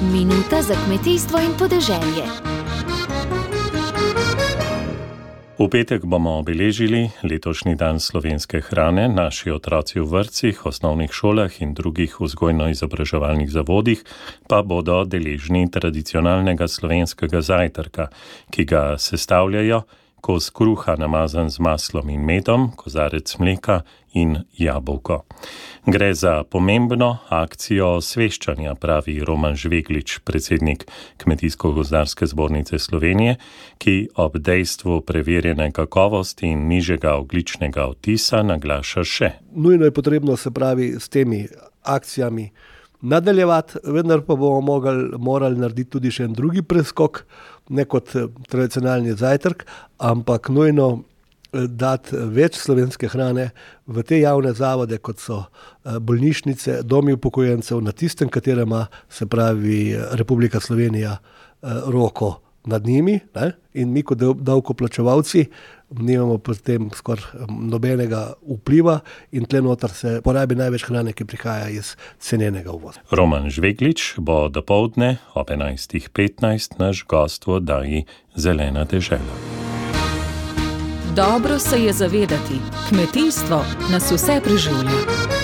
Minuta za kmetijstvo in podeželje. V petek bomo obeležili letošnji dan slovenske hrane. Naši otroci v vrtcih, osnovnih šolah in drugih vzgojno-izobraževalnih zavodih pa bodo deležni tradicionalnega slovenskega zajtrka, ki ga sestavljajo kos kruha namazan z maslom in medom, kozarec mleka in jabolko. Gre za pomembno akcijo osveščanja, pravi Roman Žveglič, predsednik Kmetijsko-gozdarske zbornice Slovenije, ki ob dejstvu preverjene kakovosti in nižjega ogličnega otisa naglaša še. Nujno je potrebno se pravi s temi akcijami nadaljevati, vendar pa bomo mogli, morali narediti tudi še en drugi preskok, ne kot eh, tradicionalni zajtrk, ampak nujno eh, dati več slovenske hrane v te javne zavode, kot so eh, bolnišnice, domi upokojencev, na tistem, katerem ima se pravi Republika Slovenija roko nad njimi ne? In mi kot davkoplačevalci nimamo pri tem skoraj nobenega vpliva in tle noter se porabi največ hrane, ki prihaja iz cenenega uvoza. Roman Žveglič bo do povdne ob 11.15 naš gost v oddaji Zelena dežela. Dobro se je zavedati, kmetijstvo nas vse preživlja.